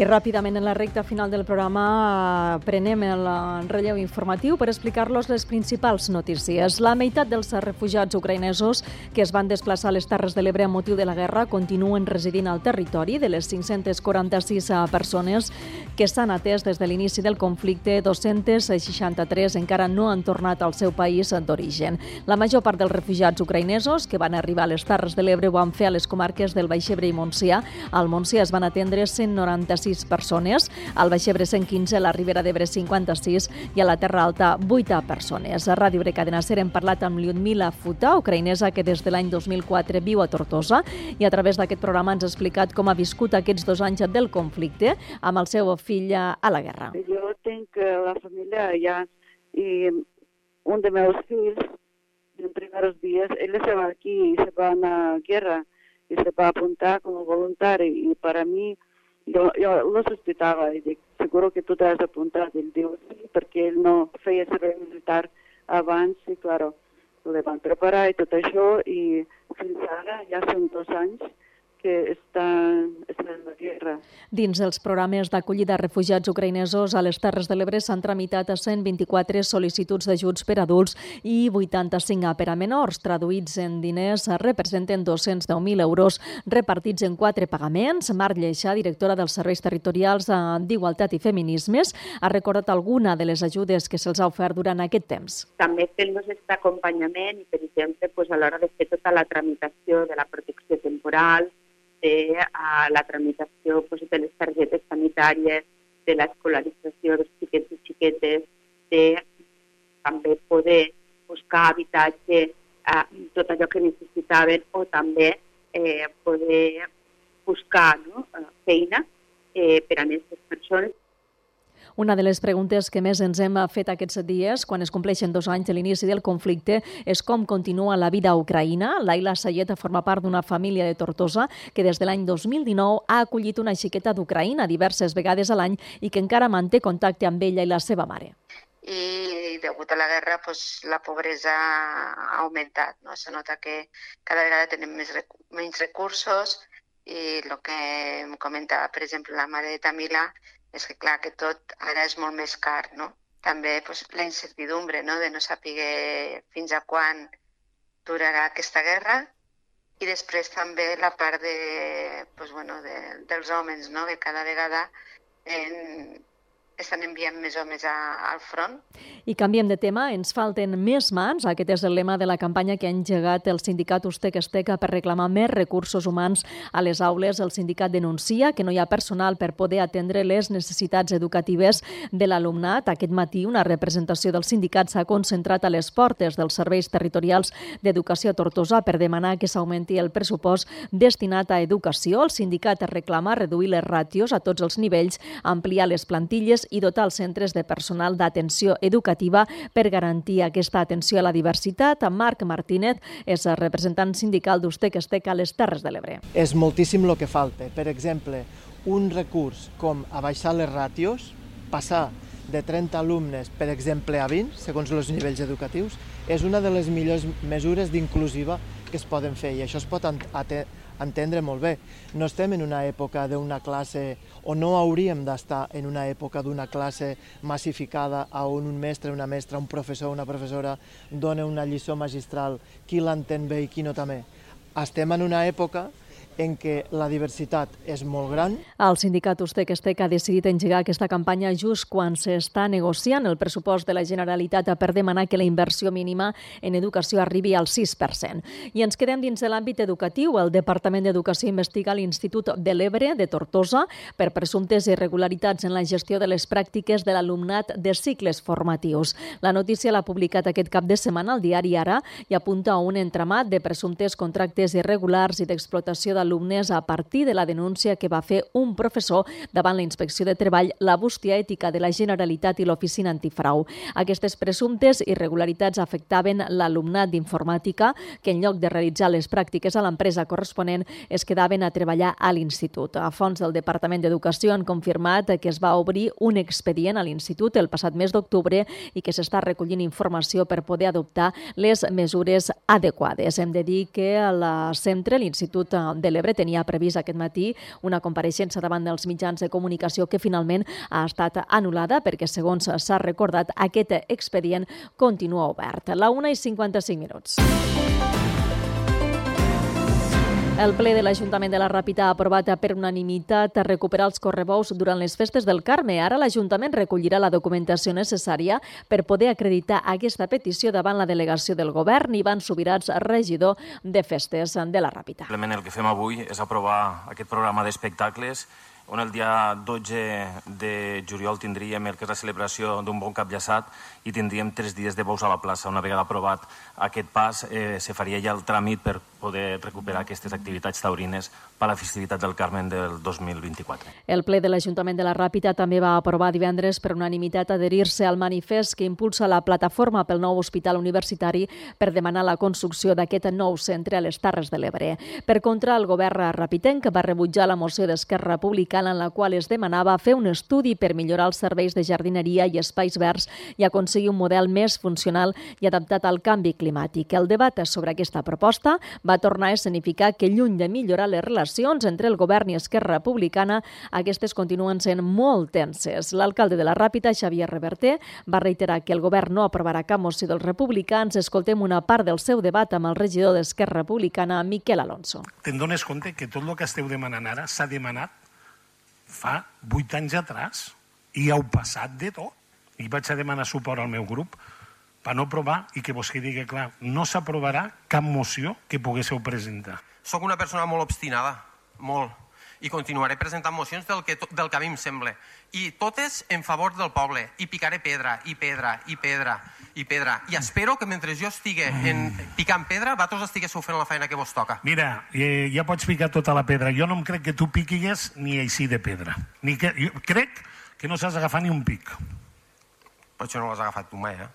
I ràpidament en la recta final del programa eh, prenem el relleu informatiu per explicar-los les principals notícies. La meitat dels refugiats ucraïnesos que es van desplaçar a les Terres de l'Ebre a motiu de la guerra continuen residint al territori. De les 546 eh, persones que s'han atès des de l'inici del conflicte, 263 encara no han tornat al seu país d'origen. La major part dels refugiats ucraïnesos que van arribar a les Terres de l'Ebre ho van fer a les comarques del Baix Ebre i Montsià. Al Montsià es van atendre 196 persones, al Baix Ebre 115, a la Ribera d'Ebre 56 i a la Terra Alta 8 persones. A Ràdio Bre Cadena Ser hem parlat amb Lyudmila Futa, ucraïnesa que des de l'any 2004 viu a Tortosa i a través d'aquest programa ens ha explicat com ha viscut aquests dos anys del conflicte amb el seu fill a la guerra. Jo tinc la família allà i un de meus fills en primeros días, él se va aquí y se va a la guerra y se va a apuntar como voluntario y para mí jo, jo lo sospitava i dic, seguro que tu t'has apuntat. Ell diu, sí, perquè ell no feia servei militar abans i, claro, le van preparar i tot això i fins ara ja són dos anys que està, està en la guerra. Dins dels programes d'acollida de refugiats ucraïnesos a les Terres de l'Ebre s'han tramitat a 124 sol·licituds d'ajuts per adults i 85 per a menors. Traduïts en diners representen 210.000 euros repartits en quatre pagaments. Marc Lleixa, directora dels Serveis Territorials d'Igualtat i Feminismes, ha recordat alguna de les ajudes que se'ls ha ofert durant aquest temps. També fent-nos aquest acompanyament i, per exemple, pues, a l'hora de fer tota la tramitació de la protecció temporal, de a la tramitació pues, de les targetes sanitàries, de l'escolarització dels xiquets i xiquetes, de també poder buscar habitatge, eh, tot allò que necessitaven, o també eh, poder buscar no, feina eh, per a aquestes persones una de les preguntes que més ens hem fet aquests dies, quan es compleixen dos anys de l'inici del conflicte, és com continua la vida a Ucraïna. Laila Sayet forma part d'una família de Tortosa que des de l'any 2019 ha acollit una xiqueta d'Ucraïna diverses vegades a l'any i que encara manté contacte amb ella i la seva mare y degut a la guerra pues la pobresa ha augmentat. No? Se nota que cada vegada tenim més rec menys recursos i el que em comentava, per exemple, la mare de Tamila, és que clar que tot ara és molt més car, no? També pues, la incertidumbre no? de no saber fins a quan durarà aquesta guerra i després també la part de, pues, bueno, de, dels homes, no? que cada vegada en, estan enviant més homes a, al front. I canviem de tema, ens falten més mans. Aquest és el lema de la campanya que ha engegat el sindicat Ustec Esteca per reclamar més recursos humans a les aules. El sindicat denuncia que no hi ha personal per poder atendre les necessitats educatives de l'alumnat. Aquest matí una representació del sindicat s'ha concentrat a les portes dels serveis territorials d'educació a Tortosa per demanar que s'augmenti el pressupost destinat a educació. El sindicat reclama reduir les ràtios a tots els nivells, ampliar les plantilles i dotar els centres de personal d'atenció educativa per garantir aquesta atenció a la diversitat. Marc Martínez és el representant sindical d'Ustec Estec a les Terres de l'Ebre. És moltíssim el que falta. Per exemple, un recurs com abaixar les ràtios, passar de 30 alumnes, per exemple, a 20, segons els nivells educatius, és una de les millors mesures d'inclusiva que es poden fer i això es pot entendre molt bé. No estem en una època d'una classe, o no hauríem d'estar en una època d'una classe massificada on un mestre, una mestra, un professor, una professora dona una lliçó magistral, qui l'entén bé i qui no també. Estem en una època en què la diversitat és molt gran. El sindicat Ustec Estec ha decidit engegar aquesta campanya just quan s'està negociant el pressupost de la Generalitat per demanar que la inversió mínima en educació arribi al 6%. I ens quedem dins de l'àmbit educatiu. El Departament d'Educació investiga l'Institut de l'Ebre de Tortosa per presumptes irregularitats en la gestió de les pràctiques de l'alumnat de cicles formatius. La notícia l'ha publicat aquest cap de setmana al diari Ara i apunta a un entramat de presumptes contractes irregulars i d'explotació d'alumnes alumnes a partir de la denúncia que va fer un professor davant la Inspecció de Treball, la bústia ètica de la Generalitat i l'Oficina Antifrau. Aquestes presumptes irregularitats afectaven l'alumnat d'informàtica que en lloc de realitzar les pràctiques a l'empresa corresponent es quedaven a treballar a l'institut. A fons del Departament d'Educació han confirmat que es va obrir un expedient a l'institut el passat mes d'octubre i que s'està recollint informació per poder adoptar les mesures adequades. Hem de dir que la centre, l'Institut de l'Ebre tenia previst aquest matí una compareixença davant dels mitjans de comunicació que finalment ha estat anul·lada perquè, segons s'ha recordat, aquest expedient continua obert. La 1 i 55 minuts. El ple de l'Ajuntament de la Ràpita ha aprovat per unanimitat a recuperar els correbous durant les festes del Carme. Ara l'Ajuntament recollirà la documentació necessària per poder acreditar aquesta petició davant la delegació del govern. Ivan Subirats, regidor de festes de la Ràpita. Simplement el que fem avui és aprovar aquest programa d'espectacles on el dia 12 de juliol tindríem el que és la celebració d'un bon cap llaçat i tindríem tres dies de bous a la plaça. Una vegada aprovat aquest pas, eh, se faria ja el tràmit per poder recuperar aquestes activitats taurines per a la festivitat del Carmen del 2024. El ple de l'Ajuntament de la Ràpita també va aprovar divendres per unanimitat adherir-se al manifest que impulsa la plataforma pel nou hospital universitari per demanar la construcció d'aquest nou centre a les Terres de l'Ebre. Per contra, el govern rapitenc va rebutjar la moció d'Esquerra Republicana en la qual es demanava fer un estudi per millorar els serveis de jardineria i espais verds i aconseguir un model més funcional i adaptat al canvi climàtic. El debat sobre aquesta proposta va tornar a escenificar que lluny de millorar les relacions entre el govern i Esquerra Republicana, aquestes continuen sent molt tenses. L'alcalde de la Ràpita, Xavier Reverter, va reiterar que el govern no aprovarà cap moció dels republicans. Escoltem una part del seu debat amb el regidor d'Esquerra Republicana, Miquel Alonso. Te'n dones compte que tot el que esteu demanant ara s'ha demanat fa vuit anys atràs i heu passat de tot. I vaig a demanar suport al meu grup per no aprovar i que vos quedi clar, no s'aprovarà cap moció que poguéssiu presentar. Soc una persona molt obstinada, molt, i continuaré presentant mocions del que, del que a mi em sembla. I totes en favor del poble. I picaré pedra, i pedra, i pedra, i pedra. I espero que mentre jo estigui en, picant pedra, vosaltres estiguéssiu fent la feina que vos toca. Mira, eh, ja pots picar tota la pedra. Jo no em crec que tu piquis ni així de pedra. Ni que, jo crec que no saps agafar ni un pic. Però això no l'has agafat tu mai, eh?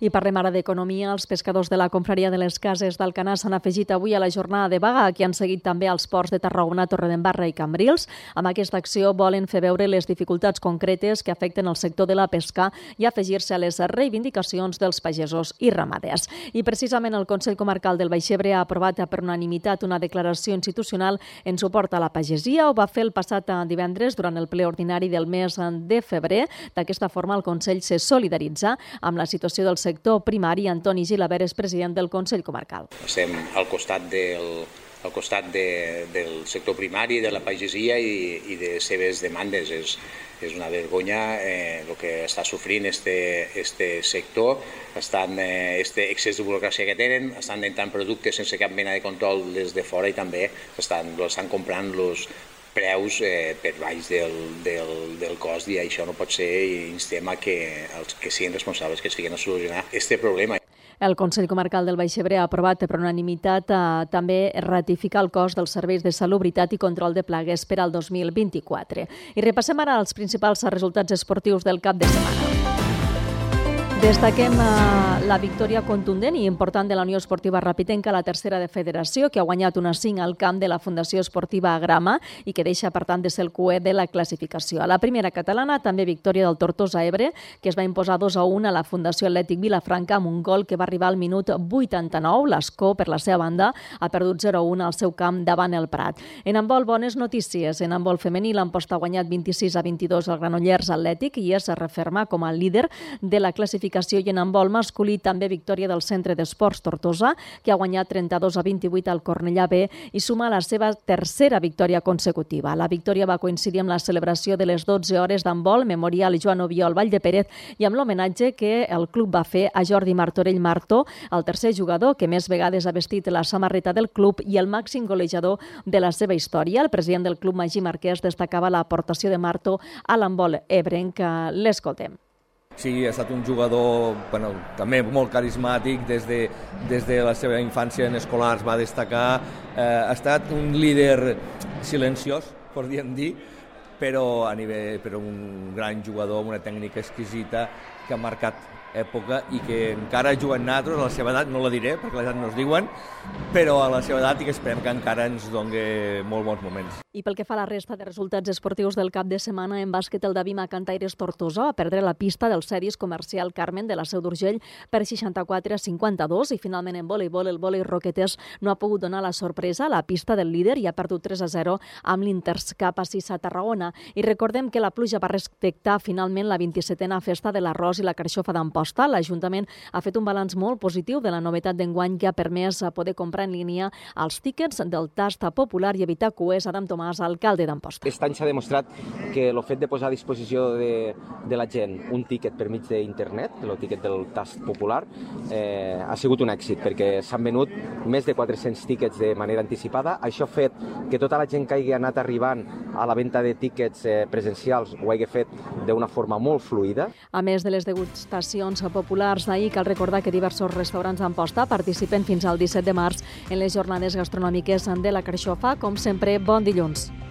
I parlem ara d'economia. Els pescadors de la confraria de les cases d'Alcanar s'han afegit avui a la jornada de vaga, que han seguit també als ports de Tarragona, Torredembarra i Cambrils. Amb aquesta acció volen fer veure les dificultats concretes que afecten el sector de la pesca i afegir-se a les reivindicacions dels pagesos i ramaders. I precisament el Consell Comarcal del Baixebre ha aprovat per unanimitat una declaració institucional en suport a la pagesia. Ho va fer el passat divendres durant el ple ordinari del mes de febrer. D'aquesta forma, el Consell se solidaritza amb la situació del sector primari, Antoni Gilaber és president del Consell Comarcal. Estem al costat del, al costat de, del sector primari, de la pagesia i, i de seves demandes. És, és una vergonya eh, el que està sofrint este, este sector, estan, eh, este excés de burocràcia que tenen, estan entrant productes sense cap mena de control des de fora i també estan, estan comprant los preus eh, per baix del, del, del cost i això no pot ser i instem a que els que siguin responsables que siguin a solucionar este problema. El Consell Comarcal del Baix Ebre ha aprovat per unanimitat eh, també ratificar el cost dels serveis de salubritat i control de plagues per al 2024. I repassem ara els principals resultats esportius del cap de setmana. Destaquem uh, la victòria contundent i important de la Unió Esportiva Rapitenca, la tercera de federació, que ha guanyat una 5 al camp de la Fundació Esportiva Agrama i que deixa, per tant, de ser el cué de la classificació. A la primera catalana, també victòria del Tortosa Ebre, que es va imposar 2 a 1 a la Fundació Atlètic Vilafranca amb un gol que va arribar al minut 89. L'Escó, per la seva banda, ha perdut 0 a 1 al seu camp davant el Prat. En handbol, bones notícies. En handbol femení, l'Amposta ha guanyat 26 a 22 al Granollers Atlètic i es referma com a líder de la classificació classificació i en handbol masculí també victòria del Centre d'Esports Tortosa, que ha guanyat 32 a 28 al Cornellà B i suma la seva tercera victòria consecutiva. La victòria va coincidir amb la celebració de les 12 hores d'handbol memorial Joan Oviol Vall de Pérez i amb l'homenatge que el club va fer a Jordi Martorell Martó, el tercer jugador que més vegades ha vestit la samarreta del club i el màxim golejador de la seva història. El president del club Magí Marquès destacava l'aportació de Marto a l'handbol ebrenc. L'escoltem. Sí, ha estat un jugador bueno, també molt carismàtic, des de, des de la seva infància en escolars va destacar, eh, ha estat un líder silenciós, podríem dir, però a nivell, però un gran jugador amb una tècnica exquisita que ha marcat època i que encara juguen nosaltres a la seva edat, no la diré perquè l'edat no es diuen, però a la seva edat i que esperem que encara ens dongui molt bons moments. I pel que fa a la resta de resultats esportius del cap de setmana, en bàsquet el David Macantaires Tortosa va perdre la pista del Cedis Comercial Carmen de la Seu d'Urgell per 64 a 52 i finalment en voleibol el volei Roquetes no ha pogut donar la sorpresa a la pista del líder i ha perdut 3 a 0 amb l'Interscap a 6 a Tarragona. I recordem que la pluja va respectar finalment la 27a festa de l'arròs i la carxofa d'Amposta. L'Ajuntament ha fet un balanç molt positiu de la novetat d'enguany que ha permès poder comprar en línia els tíquets del tasta popular i evitar cues. Adam Tomàs Tomàs, alcalde d'Amposta. Aquest any s'ha demostrat que el fet de posar a disposició de, de la gent un tíquet per mig d'internet, el tíquet del tast popular, eh, ha sigut un èxit perquè s'han venut més de 400 tíquets de manera anticipada. Això ha fet que tota la gent que hagi anat arribant a la venda de tíquets eh, presencials ho hagi fet d'una forma molt fluida. A més de les degustacions populars d'ahir, cal recordar que diversos restaurants d'Amposta participen fins al 17 de març en les jornades gastronòmiques de la Carxofa. Com sempre, bon dilluns. pounds.